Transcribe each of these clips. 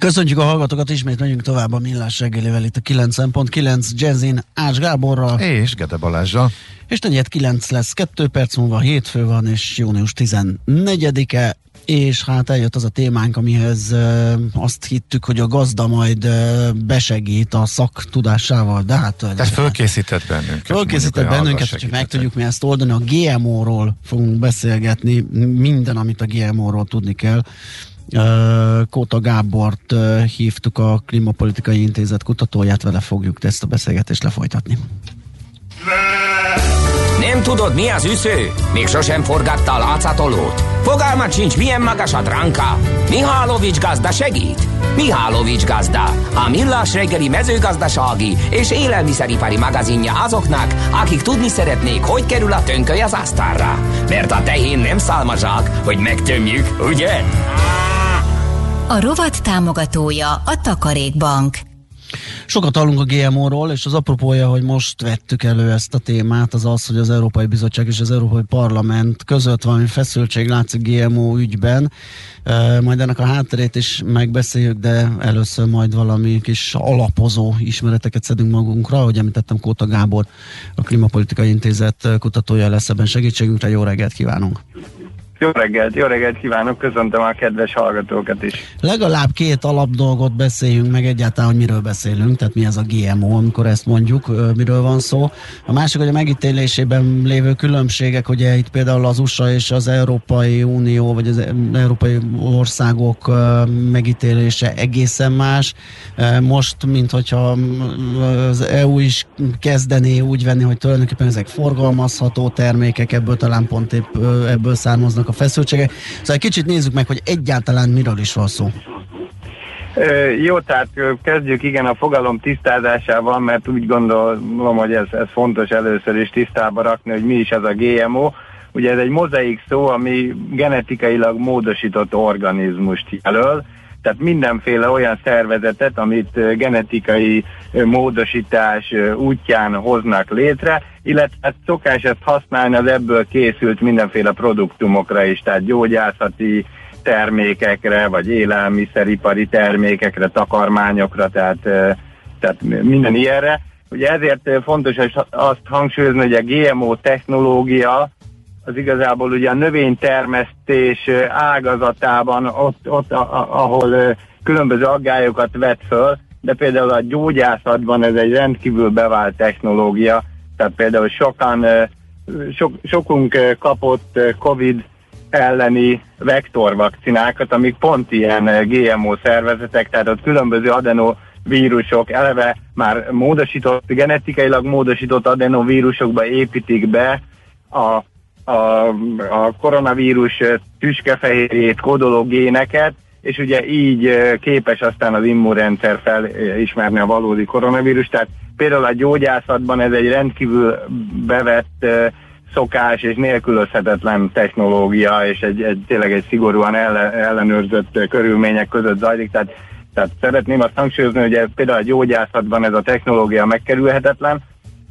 Köszöntjük a hallgatókat, ismét megyünk tovább a Millás reggelével itt a 9.9 Jazzin Ács Gáborral. És Gede Balázsa. És negyed 9 lesz, 2 perc múlva hétfő van, és június 14-e, és hát eljött az a témánk, amihez e, azt hittük, hogy a gazda majd e, besegít a szaktudásával, de hát... Tehát fölkészített bennünket. Fölkészített bennünket, hogy meg tudjuk mi ezt oldani. A GMO-ról fogunk beszélgetni, minden, amit a GMO-ról tudni kell. Kóta Gábort hívtuk a Klimapolitikai Intézet kutatóját, vele fogjuk ezt a beszélgetést lefolytatni. Nem tudod, mi az üsző? Még sosem forgatta a látszatolót? Fogalmat sincs, milyen magas a dránka? Mihálovics gazda segít? Mihálovics gazda, a millás reggeli mezőgazdasági és élelmiszeripari magazinja azoknak, akik tudni szeretnék, hogy kerül a tönköly az asztalra. Mert a tehén nem szálmazsák, hogy megtömjük, ugye? A rovat támogatója a Takarékbank. Sokat hallunk a GMO-ról, és az apropója, hogy most vettük elő ezt a témát, az az, hogy az Európai Bizottság és az Európai Parlament között valami feszültség látszik GMO ügyben. Majd ennek a hátterét is megbeszéljük, de először majd valami kis alapozó ismereteket szedünk magunkra. Ahogy említettem, Kóta Gábor, a Klimapolitikai Intézet kutatója lesz ebben segítségünkre. Jó reggelt kívánunk! Jó reggelt, jó reggelt kívánok, köszöntöm a kedves hallgatókat is. Legalább két alapdolgot beszéljünk meg egyáltalán, hogy miről beszélünk, tehát mi ez a GMO, amikor ezt mondjuk, miről van szó. A másik, hogy a megítélésében lévő különbségek, ugye itt például az USA és az Európai Unió, vagy az európai országok megítélése egészen más. Most, mint hogyha az EU is kezdené úgy venni, hogy tulajdonképpen ezek forgalmazható termékek, ebből talán pont épp ebből származnak a feszültségek. Szóval egy kicsit nézzük meg, hogy egyáltalán miről is van szó. Jó, tehát kezdjük igen a fogalom tisztázásával, mert úgy gondolom, hogy ez, ez fontos először is tisztába rakni, hogy mi is ez a GMO. Ugye ez egy mozaik szó, ami genetikailag módosított organizmust jelöl, tehát mindenféle olyan szervezetet, amit genetikai módosítás útján hoznak létre, illetve szokás ezt használni az ebből készült mindenféle produktumokra is, tehát gyógyászati termékekre, vagy élelmiszeripari termékekre, takarmányokra, tehát, tehát minden ilyenre. Ugye ezért fontos azt hangsúlyozni, hogy a GMO technológia az igazából ugye a növénytermesztés ágazatában, ott, ott ahol különböző aggályokat vet föl, de például a gyógyászatban ez egy rendkívül bevált technológia, tehát például sokan, sok, sokunk kapott COVID elleni vektorvakcinákat, amik pont ilyen GMO szervezetek, tehát ott különböző adenovírusok eleve már módosított, genetikailag módosított adenovírusokba építik be a a, a koronavírus tüskefehérjét kódoló géneket, és ugye így képes aztán az immunrendszer felismerni a valódi koronavírus. Tehát például a gyógyászatban ez egy rendkívül bevett szokás és nélkülözhetetlen technológia, és egy, egy tényleg egy szigorúan ellen, ellenőrzött körülmények között zajlik. Tehát, tehát szeretném azt hangsúlyozni, hogy például a gyógyászatban ez a technológia megkerülhetetlen,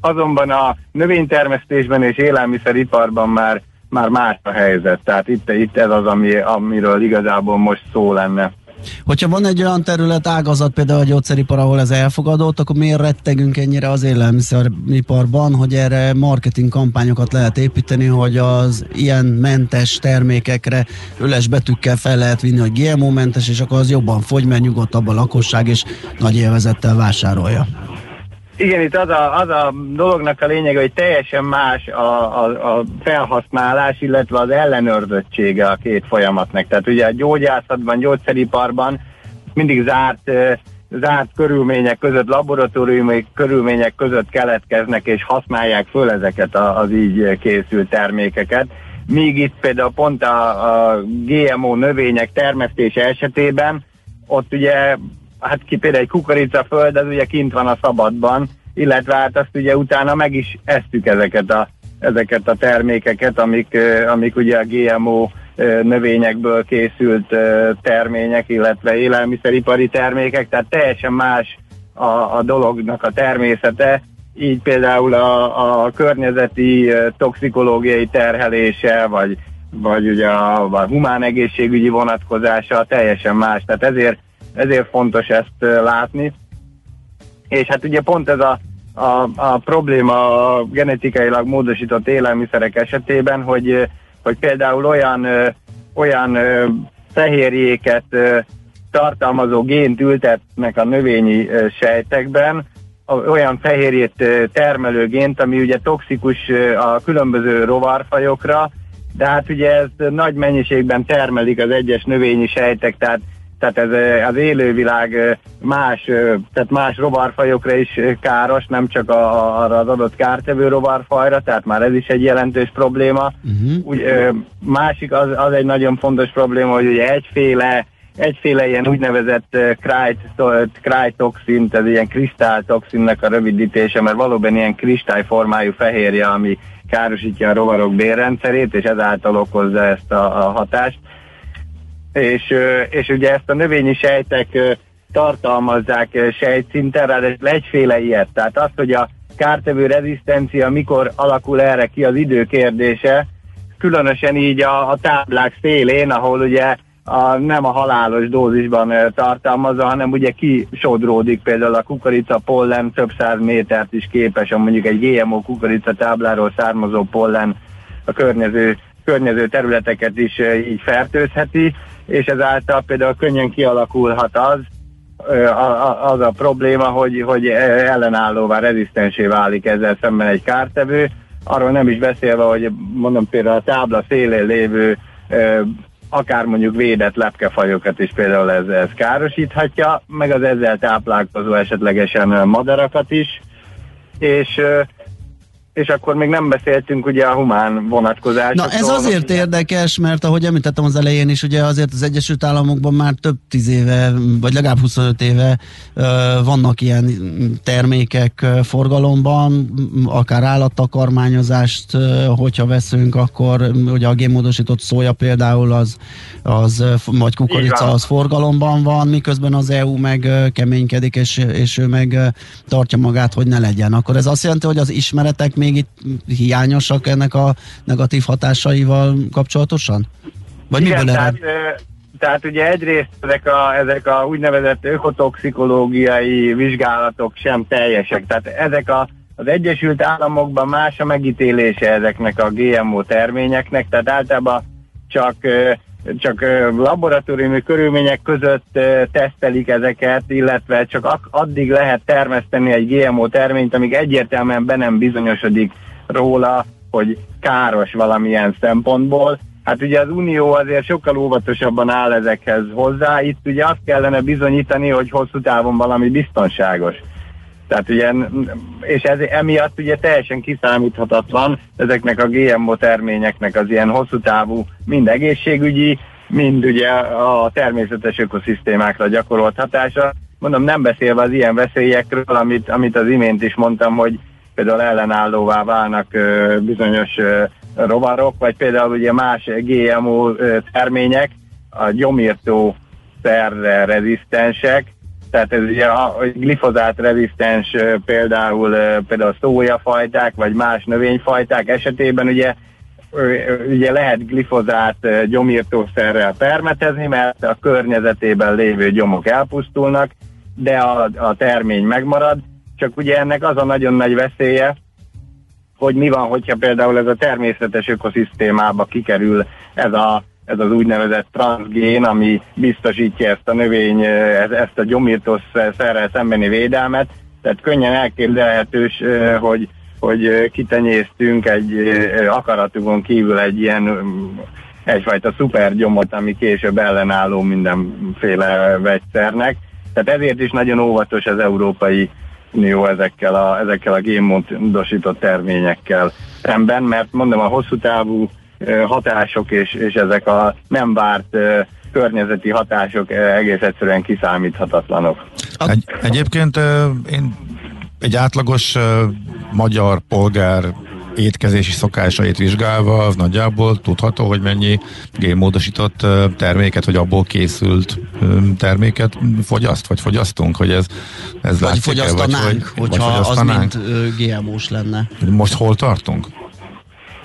azonban a növénytermesztésben és élelmiszeriparban már, már más a helyzet. Tehát itt, itt ez az, ami, amiről igazából most szó lenne. Hogyha van egy olyan terület, ágazat, például a gyógyszeripar, ahol ez elfogadott, akkor miért rettegünk ennyire az élelmiszeriparban, hogy erre marketing kampányokat lehet építeni, hogy az ilyen mentes termékekre üles betűkkel fel lehet vinni, hogy GMO-mentes, és akkor az jobban fogy, mert nyugodtabb a lakosság, és nagy élvezettel vásárolja. Igen, itt az a, az a dolognak a lényege, hogy teljesen más a, a, a felhasználás, illetve az ellenőrzöttsége a két folyamatnak. Tehát ugye a gyógyászatban, gyógyszeriparban mindig zárt, zárt körülmények között, laboratóriumi körülmények között keletkeznek és használják föl ezeket az így készült termékeket. Míg itt például pont a, a GMO növények termesztése esetében ott ugye hát ki például egy kukoricaföld, az ugye kint van a szabadban, illetve hát azt ugye utána meg is esztük ezeket a, ezeket a termékeket, amik, amik ugye a GMO növényekből készült termények, illetve élelmiszeripari termékek, tehát teljesen más a, a dolognak a természete, így például a, a környezeti toxikológiai terhelése, vagy, vagy ugye a, a humán egészségügyi vonatkozása teljesen más, tehát ezért, ezért fontos ezt látni. És hát ugye pont ez a, a, a probléma a genetikailag módosított élelmiszerek esetében, hogy, hogy például olyan, olyan fehérjéket tartalmazó gént ültetnek a növényi sejtekben, olyan fehérjét termelő gént, ami ugye toxikus a különböző rovarfajokra, de hát ugye ez nagy mennyiségben termelik az egyes növényi sejtek, tehát, tehát ez az élővilág más, tehát más rovarfajokra is káros, nem csak a, arra az adott kártevő rovarfajra, tehát már ez is egy jelentős probléma. Uh-huh. Úgy, másik az, az egy nagyon fontos probléma, hogy ugye egyféle egyféle ilyen úgynevezett krájtoxin, ez ilyen kristálytoxinnek a rövidítése, mert valóban ilyen kristályformájú fehérje, ami károsítja a rovarok bérrendszerét, és ezáltal okozza ezt a, a hatást. És, és ugye ezt a növényi sejtek tartalmazzák sejtszinten, ráadásul egyféle ilyet. Tehát az, hogy a kártevő rezisztencia mikor alakul erre ki az idő kérdése, különösen így a, a táblák szélén, ahol ugye a, nem a halálos dózisban tartalmazza, hanem ugye kisodródik például a kukorica pollen több száz métert is képes, a mondjuk egy GMO kukorica tábláról származó pollen a környező, környező területeket is így fertőzheti, és ezáltal például könnyen kialakulhat az, az a probléma, hogy, hogy ellenállóvá, rezisztensé válik ezzel szemben egy kártevő, arról nem is beszélve, hogy mondom például a tábla szélén lévő akár mondjuk védett lepkefajokat is például ez, ez károsíthatja, meg az ezzel táplálkozó esetlegesen madarakat is, és és akkor még nem beszéltünk ugye a humán vonatkozásokról. Na ez azért érdekes, mert ahogy említettem az elején is, ugye azért az Egyesült Államokban már több tíz éve, vagy legalább 25 éve vannak ilyen termékek forgalomban, akár állattakarmányozást, hogyha veszünk, akkor ugye a génmódosított szója például az, az vagy kukorica az forgalomban van, miközben az EU meg keménykedik, és, és ő meg tartja magát, hogy ne legyen. Akkor ez azt jelenti, hogy az ismeretek még itt hiányosak ennek a negatív hatásaival kapcsolatosan? Vagy Igen, miből tehát, tehát ugye egyrészt ezek a, ezek a úgynevezett ökotoxikológiai vizsgálatok sem teljesek. Tehát ezek a, az Egyesült Államokban más a megítélése ezeknek a GMO terményeknek, tehát általában csak csak laboratóriumi körülmények között tesztelik ezeket, illetve csak addig lehet termeszteni egy GMO terményt, amíg egyértelműen be nem bizonyosodik róla, hogy káros valamilyen szempontból. Hát ugye az Unió azért sokkal óvatosabban áll ezekhez hozzá, itt ugye azt kellene bizonyítani, hogy hosszú távon valami biztonságos. Tehát ugye, és ez emiatt ugye teljesen kiszámíthatatlan ezeknek a GMO terményeknek az ilyen hosszú távú, mind egészségügyi, mind ugye a természetes ökoszisztémákra gyakorolt hatása. Mondom, nem beszélve az ilyen veszélyekről, amit, amit az imént is mondtam, hogy például ellenállóvá válnak ö, bizonyos ö, rovarok, vagy például ugye más GMO termények, a gyomírtó szerre rezisztensek, tehát ez ugye a glifozát rezisztens például, például szójafajták, vagy más növényfajták esetében ugye ugye lehet glifozát gyomírtószerrel permetezni, mert a környezetében lévő gyomok elpusztulnak, de a, a termény megmarad, csak ugye ennek az a nagyon nagy veszélye, hogy mi van, hogyha például ez a természetes ökoszisztémába kikerül ez a ez az úgynevezett transgén, ami biztosítja ezt a növény, ezt a gyomírtós szerrel szembeni védelmet, tehát könnyen elképzelhetős, hogy, hogy kitenyésztünk egy akaratunkon kívül egy ilyen egyfajta szupergyomot, ami később ellenálló mindenféle vegyszernek. Tehát ezért is nagyon óvatos az Európai Unió ezekkel a, ezekkel a génmódosított terményekkel szemben, mert mondom, a hosszú távú hatások és, és ezek a nem várt környezeti hatások egész egyszerűen kiszámíthatatlanok. Egy, egyébként én egy átlagos magyar polgár étkezési szokásait vizsgálva, az nagyjából tudható, hogy mennyi génmódosított terméket, vagy abból készült terméket fogyaszt, vagy fogyasztunk, hogy ez, ez vagy fogyasztanánk, vagy, vagy, hogyha vagy fogyasztanánk. az mind GMO-s lenne. Most hol tartunk?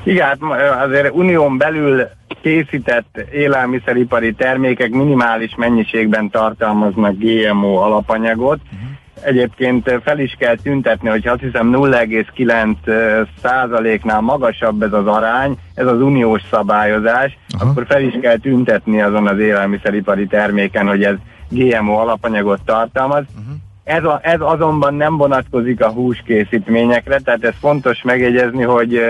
Igen, hát azért unión belül készített élelmiszeripari termékek minimális mennyiségben tartalmaznak GMO alapanyagot. Uh-huh. Egyébként fel is kell tüntetni, hogy azt hiszem 0,9 százaléknál magasabb ez az arány, ez az uniós szabályozás, uh-huh. akkor fel is kell tüntetni azon az élelmiszeripari terméken, hogy ez GMO alapanyagot tartalmaz. Uh-huh. Ez, a, ez azonban nem vonatkozik a húskészítményekre, tehát ez fontos megjegyezni, hogy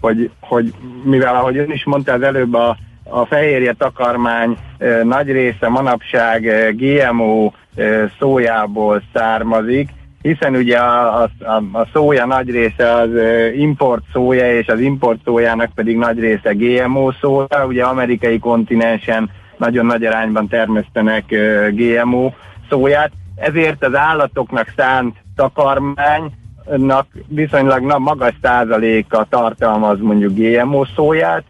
hogy, hogy mivel ahogy ön is mondta az előbb a, a fehérje takarmány e, nagy része manapság e, GMO e, szójából származik, hiszen ugye a, a, a szója nagy része az import szója, és az import szójának pedig nagy része GMO szója, ugye amerikai kontinensen nagyon nagy arányban termesztenek GMO szóját, ezért az állatoknak szánt takarmány viszonylag na, magas százaléka tartalmaz mondjuk GMO szóját,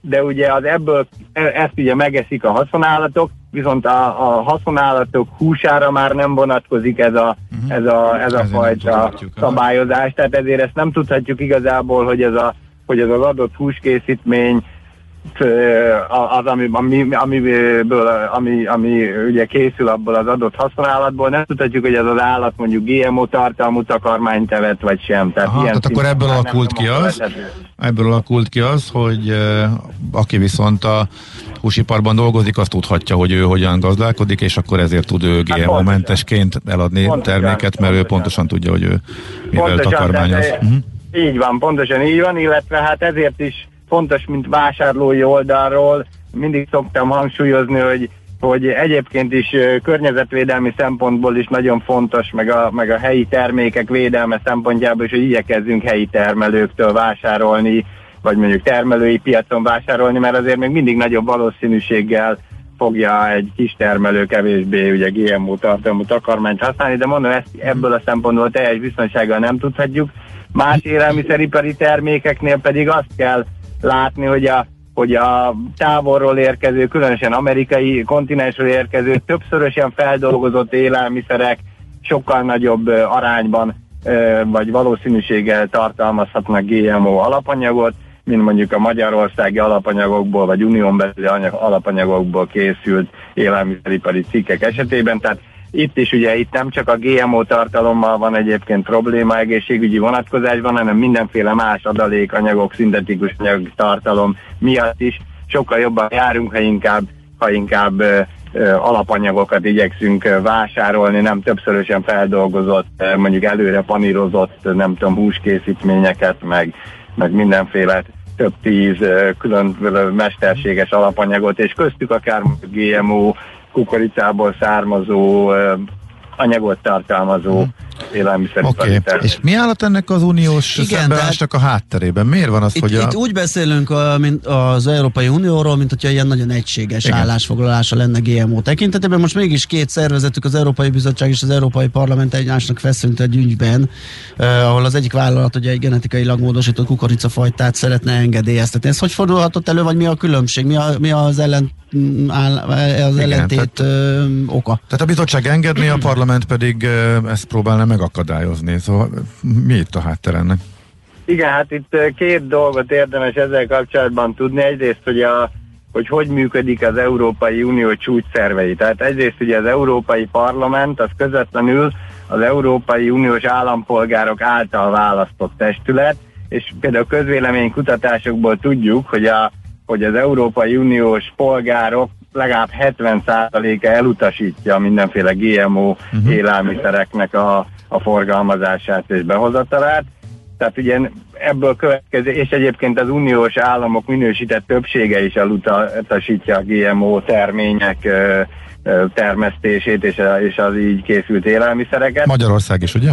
de ugye az ebből, e, ezt ugye megeszik a haszonállatok, viszont a, a haszonállatok húsára már nem vonatkozik ez a, uh-huh. ez a, ez a fajta szabályozás, tehát ezért ezt nem tudhatjuk igazából, hogy ez, a, hogy ez az adott húskészítmény az, ami, ami, amiből, ami, ami ugye készül abból az adott használatból, nem tudhatjuk, hogy ez az állat mondjuk GMO tartalmú takarmányt evett, vagy sem. Tehát, Aha, tehát akkor ebből alakult ki az, ebből alakult ki az, hogy aki viszont a húsiparban dolgozik, azt tudhatja, hogy ő hogyan gazdálkodik, és akkor ezért tud ő hát GMO-mentesként eladni pontosan, terméket, mert pontosan. ő pontosan tudja, hogy ő mivel pontosan, takarmányoz. Tehát, uh-huh. Így van, pontosan így van, illetve hát ezért is fontos, mint vásárlói oldalról, mindig szoktam hangsúlyozni, hogy hogy egyébként is környezetvédelmi szempontból is nagyon fontos, meg a, meg a helyi termékek védelme szempontjából is, hogy igyekezzünk helyi termelőktől vásárolni, vagy mondjuk termelői piacon vásárolni, mert azért még mindig nagyobb valószínűséggel fogja egy kis termelő kevésbé ugye GMO tartalmú takarmányt használni, de mondom, ezt ebből a szempontból teljes biztonsággal nem tudhatjuk. Más élelmiszeripari termékeknél pedig azt kell látni, hogy a, hogy a távolról érkező, különösen amerikai kontinensről érkező többszörösen feldolgozott élelmiszerek sokkal nagyobb arányban vagy valószínűséggel tartalmazhatnak GMO alapanyagot, mint mondjuk a magyarországi alapanyagokból, vagy unión belüli alapanyagokból készült élelmiszeripari cikkek esetében. Tehát itt is ugye itt nem csak a GMO tartalommal van egyébként probléma egészségügyi vonatkozásban, hanem mindenféle más adalékanyagok, szintetikus anyag tartalom miatt is. Sokkal jobban járunk, ha inkább, ha inkább alapanyagokat igyekszünk vásárolni, nem többszörösen feldolgozott, mondjuk előre panírozott, nem tudom, húskészítményeket, meg, meg mindenféle több tíz külön mesterséges alapanyagot, és köztük akár GMO kukoricából származó anyagot tartalmazó hmm. Élelmiszer. Oké, okay. és mi állat ennek az uniós Igen, szembeállásnak a hátterében? Miért van az, itt, hogy a... Itt úgy beszélünk a, mint az Európai Unióról, mint hogyha ilyen nagyon egységes Igen. állásfoglalása lenne GMO tekintetében. Most mégis két szervezetük, az Európai Bizottság és az Európai Parlament egymásnak feszült egy ügyben, eh, ahol az egyik vállalat ugye egy genetikailag módosított kukoricafajtát szeretne engedélyeztetni. Ez hogy fordulhatott elő, vagy mi a különbség? Mi, a, mi az ellen áll, az Igen, ellentét tehát, ö, oka. Tehát a bizottság engedni, a parlament pedig ezt próbálna megakadályozni. Szóval mi itt a háttér ennek? Igen, hát itt két dolgot érdemes ezzel kapcsolatban tudni. Egyrészt, hogy a, hogy hogy működik az Európai Unió csúcs szervei. Tehát egyrészt ugye az Európai Parlament az közvetlenül az Európai Uniós állampolgárok által választott testület, és például közvéleménykutatásokból tudjuk, hogy a hogy az Európai Uniós polgárok legalább 70%-a elutasítja mindenféle GMO uh-huh. élelmiszereknek a, a forgalmazását és behozatalát. Tehát ugye ebből következő, és egyébként az uniós államok minősített többsége is elutasítja a GMO termények termesztését és, az így készült élelmiszereket. Magyarország is, ugye?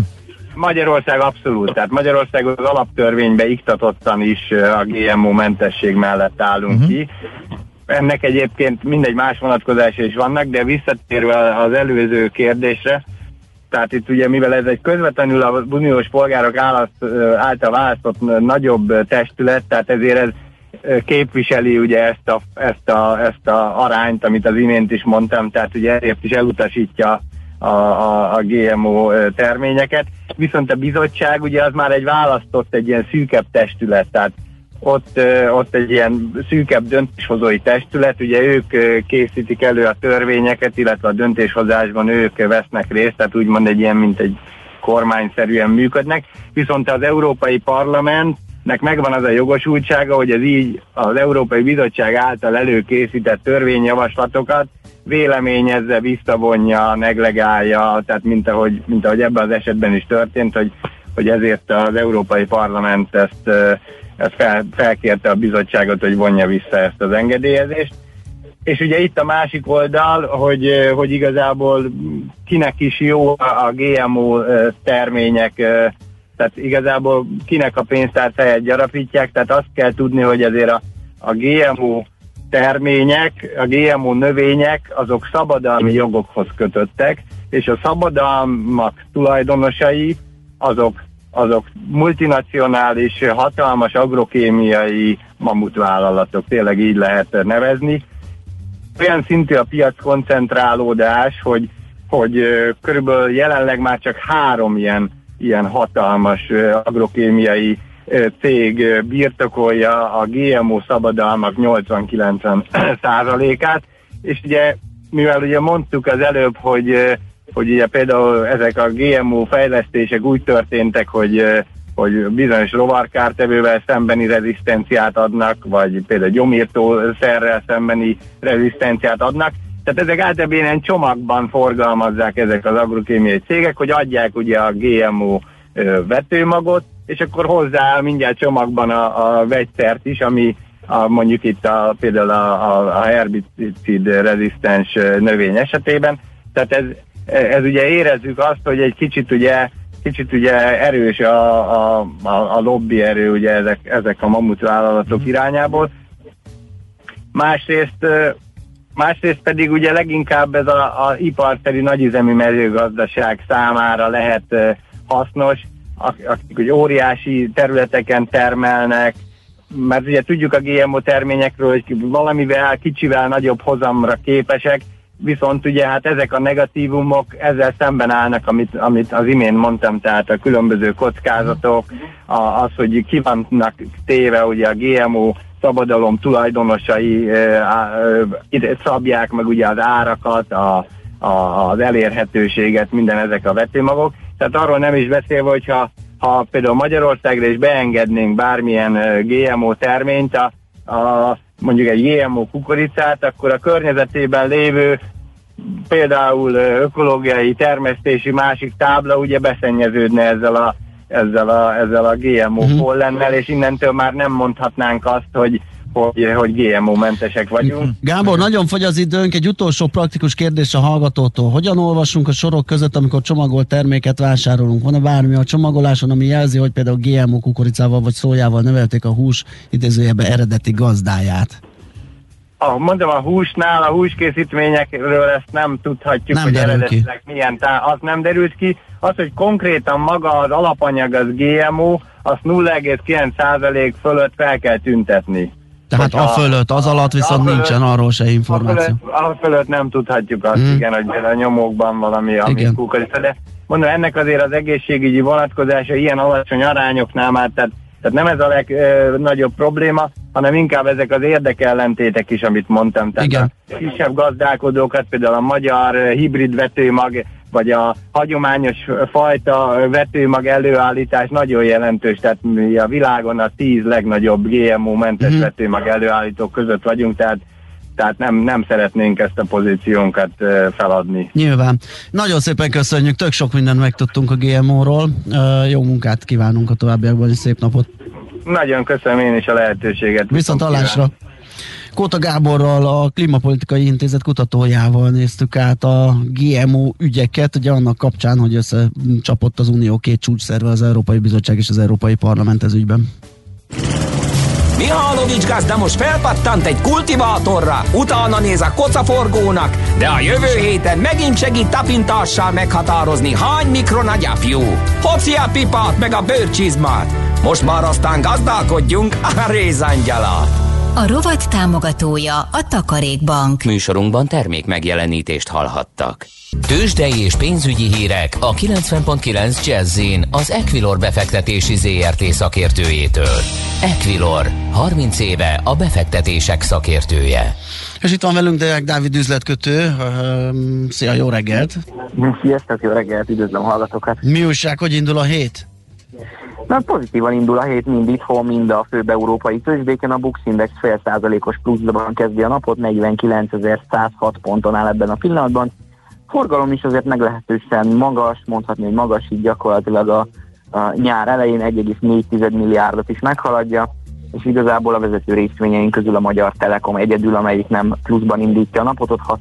Magyarország abszolút, tehát Magyarország az alaptörvénybe iktatottan is a GMO mentesség mellett állunk uh-huh. ki. ennek egyébként mindegy más vonatkozása is vannak, de visszatérve az előző kérdésre, tehát itt ugye, mivel ez egy közvetlenül a uniós polgárok által választott nagyobb testület, tehát ezért ez képviseli ugye ezt a, ezt, a, ezt a arányt, amit az imént is mondtam, tehát ugye ezért is elutasítja a, a, a GMO terményeket. Viszont a bizottság ugye az már egy választott, egy ilyen szűkebb testület, tehát ott, ott egy ilyen szűkebb döntéshozói testület, ugye ők készítik elő a törvényeket, illetve a döntéshozásban ők vesznek részt, tehát úgymond egy ilyen, mint egy kormányszerűen működnek, viszont az Európai Parlamentnek megvan az a jogosultsága, hogy ez így az Európai Bizottság által előkészített törvényjavaslatokat véleményezze, visszavonja, neglegálja, tehát mint ahogy, mint ahogy ebben az esetben is történt, hogy, hogy ezért az Európai Parlament ezt ez fel, felkérte a bizottságot, hogy vonja vissza ezt az engedélyezést. És ugye itt a másik oldal, hogy, hogy igazából kinek is jó a GMO termények, tehát igazából kinek a pénztárcáját gyarapítják, tehát azt kell tudni, hogy azért a, a GMO termények, a GMO növények, azok szabadalmi jogokhoz kötöttek, és a szabadalmak tulajdonosai, azok azok multinacionális, hatalmas agrokémiai mamutvállalatok, tényleg így lehet nevezni. Olyan szintű a piac koncentrálódás, hogy, hogy körülbelül jelenleg már csak három ilyen, ilyen hatalmas agrokémiai cég birtokolja a GMO szabadalmak 80-90 százalékát, és ugye mivel ugye mondtuk az előbb, hogy hogy ugye például ezek a GMO fejlesztések úgy történtek, hogy hogy bizonyos rovarkártevővel szembeni rezisztenciát adnak, vagy például gyomírtó szerrel szembeni rezisztenciát adnak. Tehát ezek általában ilyen csomagban forgalmazzák ezek az agrokémiai cégek, hogy adják ugye a GMO vetőmagot, és akkor hozzá mindjárt csomagban a, a vegyszert is, ami a, mondjuk itt a, például a, a herbicid rezisztens növény esetében. Tehát ez, ez ugye érezzük azt, hogy egy kicsit ugye kicsit ugye erős a, a, a, a lobby erő ugye ezek, ezek a mamutvállalatok mm. irányából. Másrészt, másrészt pedig ugye leginkább ez a, a iparszerű nagyüzemű mezőgazdaság számára lehet hasznos, akik ugye óriási területeken termelnek, mert ugye tudjuk a GMO terményekről, hogy valamivel kicsivel nagyobb hozamra képesek, viszont ugye hát ezek a negatívumok ezzel szemben állnak, amit, amit az imént mondtam, tehát a különböző kockázatok, a, az, hogy ki vannak téve ugye a GMO szabadalom tulajdonosai e, e, szabják meg ugye az árakat, a, a, az elérhetőséget, minden ezek a vetőmagok. Tehát arról nem is beszélve, hogyha ha például Magyarországra is beengednénk bármilyen GMO terményt, a, a mondjuk egy GMO kukoricát, akkor a környezetében lévő például ökológiai termesztési másik tábla ugye beszennyeződne ezzel a, ezzel a, ezzel a GMO uh-huh. pollennel, és innentől már nem mondhatnánk azt, hogy hogy, hogy GMO-mentesek vagyunk. Mhm. Gábor, nagyon fogy az időnk, egy utolsó praktikus kérdés a hallgatótól. Hogyan olvasunk a sorok között, amikor csomagolt terméket vásárolunk? Van-e bármi a csomagoláson, ami jelzi, hogy például GMO kukoricával vagy szójával nevelték a hús idézőjebe eredeti gazdáját? a, mondom, a húsnál, a húskészítményekről ezt nem tudhatjuk, nem hogy eredetileg ki. milyen, tá- az nem derült ki. Az, hogy konkrétan maga az alapanyag az GMO, azt 0,9% fölött fel kell tüntetni. Tehát a, a fölött, az alatt viszont fölött, nincsen arról se információ. A fölött, a fölött nem tudhatjuk azt, hmm. igen, hogy a nyomókban valami, ami kukorica, de mondom, ennek azért az egészségügyi vonatkozása ilyen alacsony arányoknál már, tehát tehát nem ez a legnagyobb probléma, hanem inkább ezek az érdekellentétek is, amit mondtam. Tehát Igen. a kisebb gazdálkodókat, például a magyar hibrid vetőmag, vagy a hagyományos fajta vetőmag előállítás nagyon jelentős, tehát mi a világon a tíz legnagyobb GMO-mentes uh-huh. vetőmag előállítók között vagyunk, tehát tehát nem, nem szeretnénk ezt a pozíciónkat feladni. Nyilván. Nagyon szépen köszönjük, tök sok mindent megtudtunk a GMO-ról. Jó munkát kívánunk a továbbiakban, és szép napot. Nagyon köszönöm én is a lehetőséget. Viszont hallásra. Kóta Gáborral, a Klimapolitikai Intézet kutatójával néztük át a GMO ügyeket, ugye annak kapcsán, hogy összecsapott az Unió két csúcsszerve, az Európai Bizottság és az Európai Parlament ez ügyben. Mihálovics gazda most felpattant egy kultivátorra, utána néz a kocaforgónak, de a jövő héten megint segít tapintással meghatározni, hány mikron a gyapjú. Hoci a pipát meg a bőrcsizmát. Most már aztán gazdálkodjunk a rézangyalát. A rovat támogatója a Takarékbank. Műsorunkban termék megjelenítést hallhattak. Tőzsdei és pénzügyi hírek a 90.9 jazz az Equilor befektetési ZRT szakértőjétől. Equilor, 30 éve a befektetések szakértője. És itt van velünk Deák Dávid üzletkötő. Szia, jó reggelt! Sziasztok, jó reggelt, üdvözlöm hallgatókat! Mi újság, hogy indul a hét? Na, pozitívan indul a hét mind itthon, mind a főbb európai tőzsdéken. A Bux Index fél százalékos pluszban kezdi a napot, 49.106 ponton áll ebben a pillanatban. Forgalom is azért meglehetősen magas, mondhatni, hogy magas, így gyakorlatilag a, a nyár elején 1,4 milliárdot is meghaladja, és igazából a vezető részvényeink közül a Magyar Telekom egyedül, amelyik nem pluszban indítja a napot, ott 6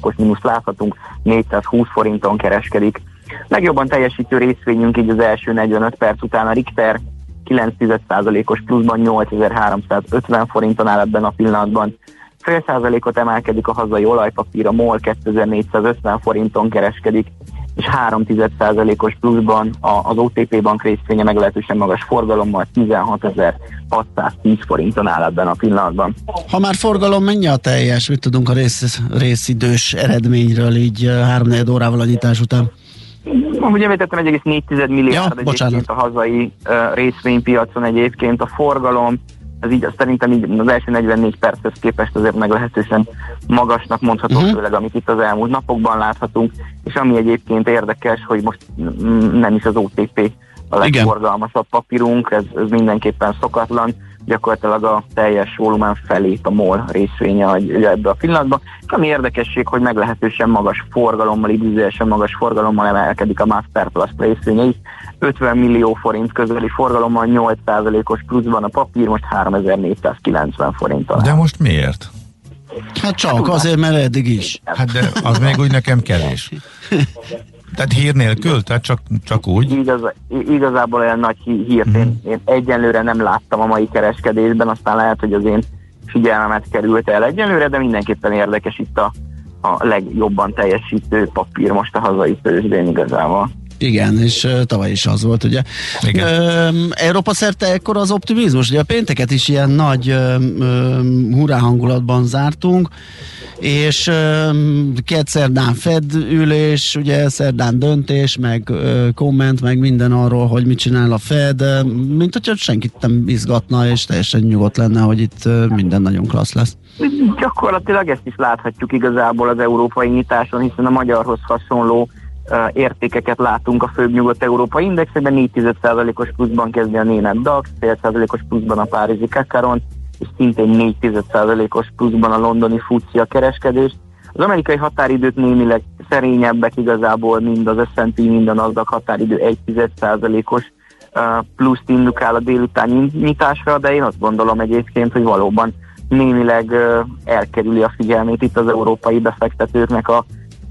os mínusz láthatunk, 420 forinton kereskedik. Legjobban teljesítő részvényünk így az első 45 perc után a Richter 9%-os pluszban 8350 forinton áll ebben a pillanatban. Fél százalékot emelkedik a hazai olajpapír, a MOL 2450 forinton kereskedik, és 3% os pluszban az OTP bank részvénye meglehetősen magas forgalommal 16.610 forinton áll ebben a pillanatban. Ha már forgalom, mennyi a teljes? Mit tudunk a rész, részidős eredményről így 3 órával a nyitás után? Ahogy említettem, 1,4 milliárd ja, egyébként a hazai uh, részvénypiacon egyébként a forgalom, ez így szerintem így az első 44 perchez képest azért meglehetősen magasnak mondható, uh-huh. főleg amit itt az elmúlt napokban láthatunk, és ami egyébként érdekes, hogy most nem is az OTP a legforgalmasabb papírunk, ez, ez mindenképpen szokatlan, gyakorlatilag a teljes volumen felét a MOL részvénye ebbe a pillanatban. És ami érdekesség, hogy meglehetősen magas forgalommal, időzősen magas forgalommal emelkedik a Masterplus részvénye is. 50 millió forint közeli forgalommal 8%-os pluszban a papír, most 3490 forint De most miért? Hát csak azért, mert eddig is. Hát de az még úgy nekem kevés. Tehát hír nélkül? Tehát csak, csak úgy? Igaz, igazából olyan nagy hírt mm. én, én egyenlőre nem láttam a mai kereskedésben, aztán lehet, hogy az én figyelmemet került el egyenlőre, de mindenképpen érdekes itt a, a legjobban teljesítő papír most a hazai tőzsdén igazából. Igen, és uh, tavaly is az volt, ugye. Igen. Uh, Európa szerte ekkor az optimizmus, ugye a pénteket is ilyen nagy uh, uh, hurrá hangulatban zártunk, és uh, két szerdán Fed ülés, ugye szerdán döntés, meg uh, komment, meg minden arról, hogy mit csinál a Fed, uh, mint hogyha senkit nem izgatna, és teljesen nyugodt lenne, hogy itt uh, minden nagyon klassz lesz. Gyakorlatilag ezt is láthatjuk igazából az európai nyitáson, hiszen a magyarhoz hasonló értékeket látunk a főbb nyugat-európai indexekben, 4,1%-os pluszban kezdi a német DAX, fél százalékos pluszban a párizsi Kakaron, és szintén 4,1%-os pluszban a londoni FUCI a kereskedés. Az amerikai határidőt némileg szerényebbek igazából, mind az S&P, mind a NASDAQ határidő 1,1%-os pluszt indukál a délutáni nyitásra, de én azt gondolom egyébként, hogy valóban némileg elkerüli a figyelmét itt az európai befektetőknek a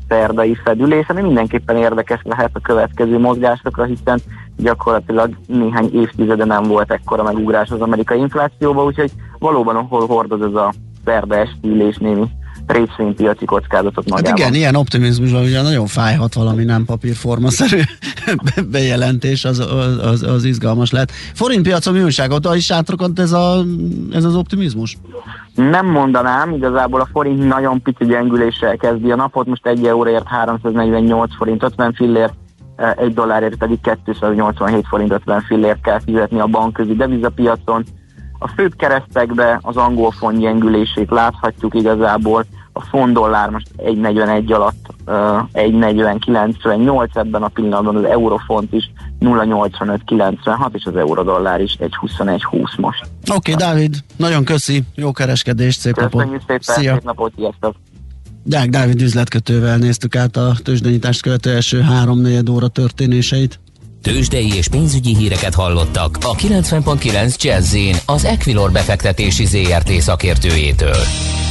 szerdai fedülés, ami mindenképpen érdekes lehet a következő mozgásokra, hiszen gyakorlatilag néhány évtizede nem volt ekkora megugrás az amerikai inflációba, úgyhogy valóban ahol hordoz ez a szerda esti némi részvénypiaci kockázatot magában. Hát igen, ilyen optimizmusban ugye nagyon fájhat valami nem papírformaszerű bejelentés, az, az, az izgalmas lehet. Forintpiacon mi újságot is átrokant ez, a, ez az optimizmus? Nem mondanám, igazából a forint nagyon pici gyengüléssel kezdi a napot, most egy euróért 348 forint 50 fillért, egy dollárért pedig 287 forint 50 fillért kell fizetni a bankközi devizapiacon. A főbb keresztekbe az angol font gyengülését láthatjuk igazából, a font dollár most 1,41 alatt uh, 1,4098, ebben a pillanatban az eurofont is 0,8596, és az eurodollár is 1,2120 most. Oké, okay, Dávid, nagyon köszi, jó kereskedést, szép Köszönjük napot! Szépen, Szia. szép napot, sziasztok! Deák Dávid üzletkötővel néztük át a tőzsdenyitást követő első három óra történéseit. Tőzsdei és pénzügyi híreket hallottak a 90.9 jazz az Equilor befektetési ZRT szakértőjétől.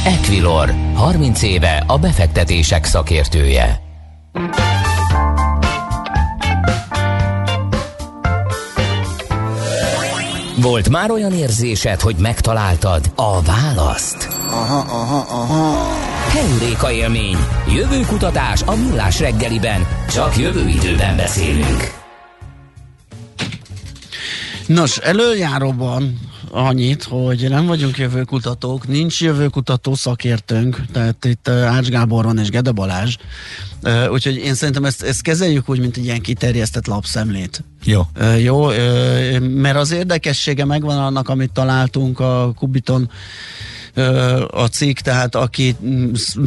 Equilor, 30 éve a befektetések szakértője. Volt már olyan érzésed, hogy megtaláltad a választ? Aha, aha, aha. Heuréka élmény. Jövő kutatás a millás reggeliben. Csak jövő időben beszélünk. Nos, előjáróban annyit, hogy nem vagyunk jövőkutatók, nincs jövőkutató szakértőnk, tehát itt Ács Gábor van és Gede Balázs, úgyhogy én szerintem ezt, ezt kezeljük úgy, mint egy ilyen kiterjesztett lapszemlét. Jó. Jó, mert az érdekessége megvan annak, amit találtunk a Kubiton a cikk, tehát aki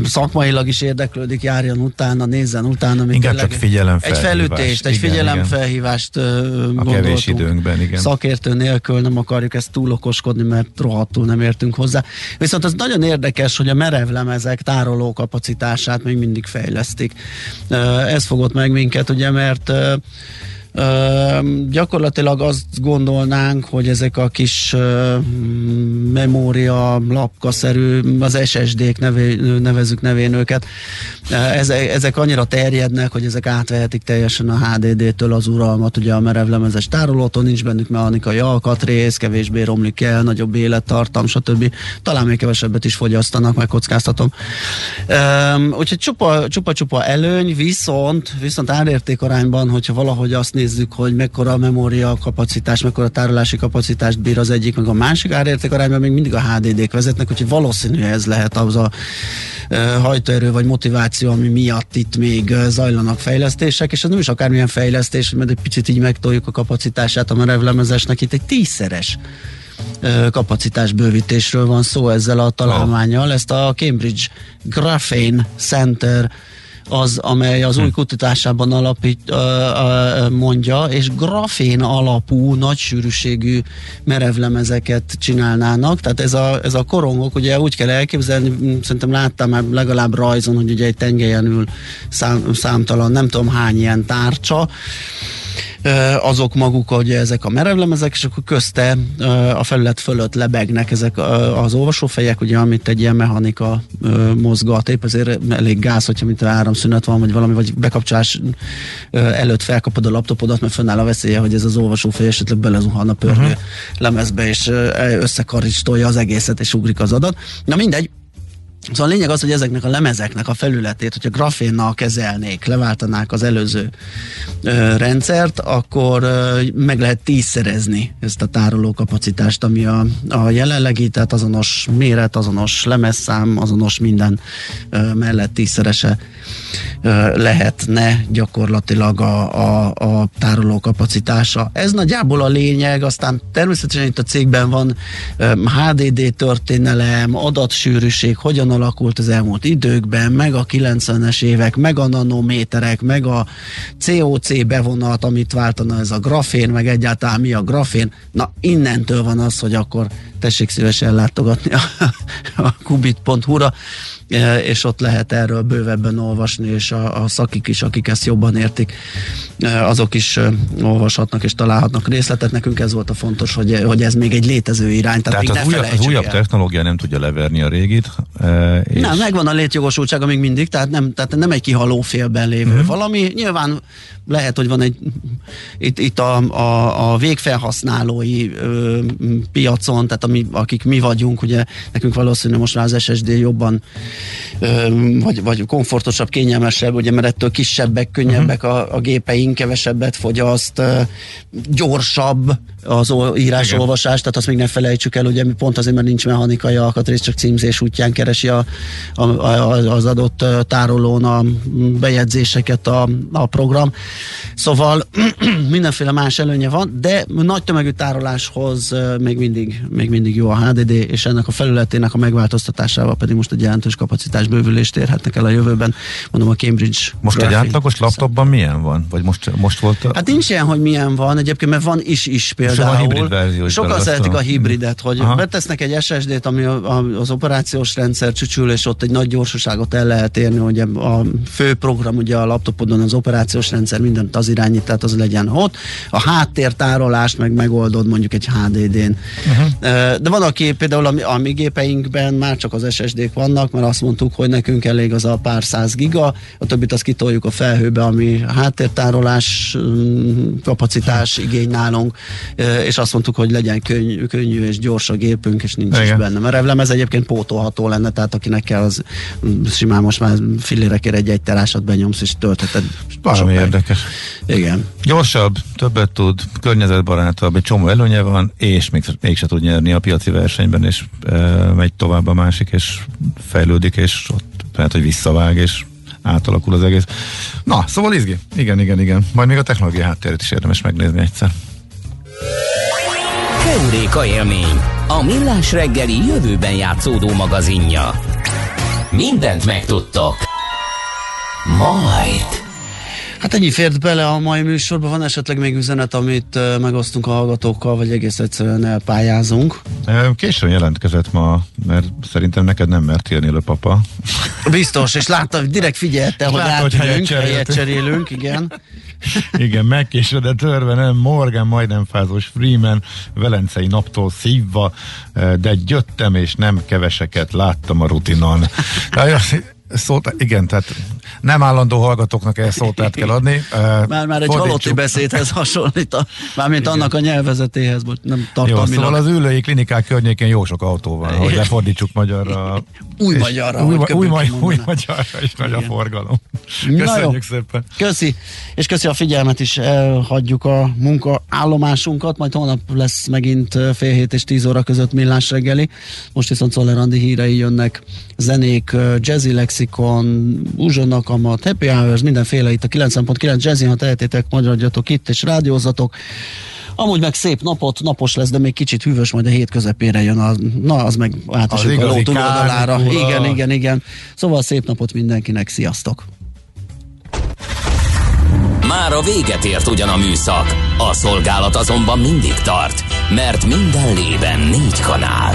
szakmailag is érdeklődik, járjon utána, nézzen utána. Inkább csak figyelemfelhívást. Egy felütést, egy igen, figyelemfelhívást a kevés időnkben, igen. Szakértő nélkül nem akarjuk ezt túl okoskodni, mert rohadtul nem értünk hozzá. Viszont az nagyon érdekes, hogy a merevlemezek tároló kapacitását még mindig fejlesztik. Ez fogott meg minket, ugye, mert gyakorlatilag azt gondolnánk, hogy ezek a kis memória lapkaszerű, az SSD-k nevé, nevezük nevén őket, ezek, annyira terjednek, hogy ezek átvehetik teljesen a HDD-től az uralmat, ugye a merevlemezes tárolótól nincs bennük mechanikai alkatrész, kevésbé romlik el, nagyobb élettartam, stb. Talán még kevesebbet is fogyasztanak, megkockáztatom. Ö, úgyhogy csupa-csupa előny, viszont, viszont árérték arányban, hogyha valahogy azt nézzük, hogy mekkora a memória kapacitás, mekkora tárolási kapacitást bír az egyik, meg a másik árérték arányban még mindig a HDD-k vezetnek, úgyhogy valószínű ez lehet az a hajtóerő vagy motiváció, ami miatt itt még zajlanak fejlesztések, és ez nem is akármilyen fejlesztés, mert egy picit így megtoljuk a kapacitását a merevlemezesnek, itt egy tízszeres kapacitás bővítésről van szó ezzel a találmányjal. Ezt a Cambridge Graphene Center az, amely az új hm. kutatásában alapít, uh, uh, mondja, és grafén alapú, nagy sűrűségű merevlemezeket csinálnának, tehát ez a, ez a korongok, ugye úgy kell elképzelni, szerintem láttam már legalább rajzon, hogy ugye egy tengelyen ül szám, számtalan, nem tudom hány ilyen tárcsa, azok maguk, hogy ezek a merevlemezek, és akkor közte a felület fölött lebegnek ezek az olvasófejek, ugye, amit egy ilyen mechanika mozgat, épp ezért elég gáz, hogyha mint áramszünet van, vagy valami, vagy bekapcsolás előtt felkapod a laptopodat, mert fönnáll a veszélye, hogy ez az olvasófej esetleg belezuhan a pörgő uh-huh. lemezbe, és összekaristolja az egészet, és ugrik az adat. Na mindegy, Szóval a lényeg az, hogy ezeknek a lemezeknek a felületét, hogyha grafénnal kezelnék, leváltanák az előző ö, rendszert, akkor ö, meg lehet tízszerezni ezt a tároló kapacitást, ami a, a jelenlegi, tehát azonos méret, azonos lemezszám, azonos minden ö, mellett tízszerese ö, lehetne gyakorlatilag a, a, a tároló kapacitása. Ez nagyjából a lényeg, aztán természetesen itt a cégben van ö, HDD történelem, adatsűrűség, hogyan alakult az elmúlt időkben, meg a 90-es évek, meg a nanométerek, meg a COC bevonat, amit váltana ez a grafén, meg egyáltalán mi a grafén. Na, innentől van az, hogy akkor tessék szívesen látogatni a, a kubit.hu-ra, és ott lehet erről bővebben olvasni, és a, a szakik is, akik ezt jobban értik, e, azok is e, olvashatnak és találhatnak részletet. Nekünk ez volt a fontos, hogy, hogy ez még egy létező irány. Tehát, tehát az, újabb, az újabb technológia nem tudja leverni a régit. És... Nem, megvan a létjogosultsága még mindig, tehát nem, tehát nem egy kihaló félben lévő uh-huh. valami. Nyilván lehet, hogy van egy itt, itt a, a, a végfelhasználói ö, piacon, tehát ami, akik mi vagyunk, ugye nekünk valószínű most már az SSD jobban vagy, vagy komfortosabb, kényelmesebb, ugye mert ettől kisebbek, könnyebbek uh-huh. a, a gépeink, kevesebbet fogyaszt, gyorsabb az írás olvasás, tehát azt még ne felejtsük el, ugye pont azért, mert nincs mechanikai alkatrész, csak címzés útján keresi a, a, a, az adott tárolón a bejegyzéseket a, a program. Szóval mindenféle más előnye van, de nagy tömegű tároláshoz még mindig, még mindig jó a HDD, és ennek a felületének a megváltoztatásával pedig most egy jelentős kapacitás bővülést érhetnek el a jövőben. Mondom a Cambridge. Most Graphene. egy átlagos laptopban milyen van? Vagy most, most volt? A... Hát nincs ilyen, hogy milyen van, egyébként, mert van is is például. a hibrid Sokan szeretik a hibridet, hogy Aha. betesznek egy SSD-t, ami a, a, az operációs rendszer lecsücsül, és ott egy nagy gyorsaságot el lehet érni, hogy a fő program ugye a laptopodon az operációs rendszer mindent az irányít, tehát az legyen ott. A háttértárolást meg megoldod mondjuk egy HDD-n. Uh-huh. De van, aki például a, a mi gépeinkben már csak az SSD-k vannak, mert azt mondtuk, hogy nekünk elég az a pár száz giga, a többit azt kitoljuk a felhőbe, ami háttértárolás mm, kapacitás igény nálunk, és azt mondtuk, hogy legyen könnyű, könnyű és gyors a gépünk, és nincs Igen. is benne. Mert ez egyébként pótolható lenne, tehát akinek kell, az simán most már fillérekért egy egy terásat benyomsz, és töltheted. Valami érdekes. Igen. Gyorsabb, többet tud, környezetbarátabb, egy csomó előnye van, és még, mégse tud nyerni a piaci versenyben, és e, megy tovább a másik, és fejlődik, és ott lehet, hogy visszavág, és átalakul az egész. Na, szóval izgi. Igen, igen, igen. Majd még a technológia háttérét is érdemes megnézni egyszer. Keuréka élmény, a millás reggeli jövőben játszódó magazinja. Mindent megtudtok. Majd. Hát ennyi fért bele a mai műsorba. Van esetleg még üzenet, amit megosztunk a hallgatókkal, vagy egész egyszerűen elpályázunk? Későn jelentkezett ma, mert szerintem neked nem mert írni a papa. Biztos, és láttam, direkt figyelte, hogy Látta, helyet, helyet cserélünk, igen. Igen, megkésedett törve, nem, Morgan majdnem fázós, Freeman, Velencei naptól szívva, de gyöttem, és nem keveseket láttam a rutinon szót, igen, tehát nem állandó hallgatóknak el szótát kell adni. Már, már egy halotti beszédhez hasonlít, a, mármint igen. annak a nyelvezetéhez, vagy nem tartalmilag. Jó, szóval az ülői klinikák környékén jó sok autó van, hogy lefordítsuk magyarra. Új magyarra. Új, új, új, új magyarra is nagy a forgalom. Köszönjük szépen. Köszi, és köszi a figyelmet is, elhagyjuk a munkaállomásunkat, majd holnap lesz megint fél hét és tíz óra között millás reggeli. Most viszont Szoller Andi hírei jönnek, zenék, jazzy Lexikon, Uzsonnak, a Happy Hours, mindenféle itt a 9.9 Jazzy, ha tehetitek, magyarodjatok itt és rádiózatok. Amúgy meg szép napot, napos lesz, de még kicsit hűvös, majd a hét közepére jön. A, na, az meg átesünk a ló túloldalára. Igen, igen, igen. Szóval szép napot mindenkinek, sziasztok! Már a véget ért ugyan a műszak, a szolgálat azonban mindig tart, mert minden lében négy kanál.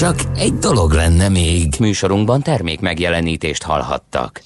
Csak egy dolog lenne még. Műsorunkban termék megjelenítést hallhattak.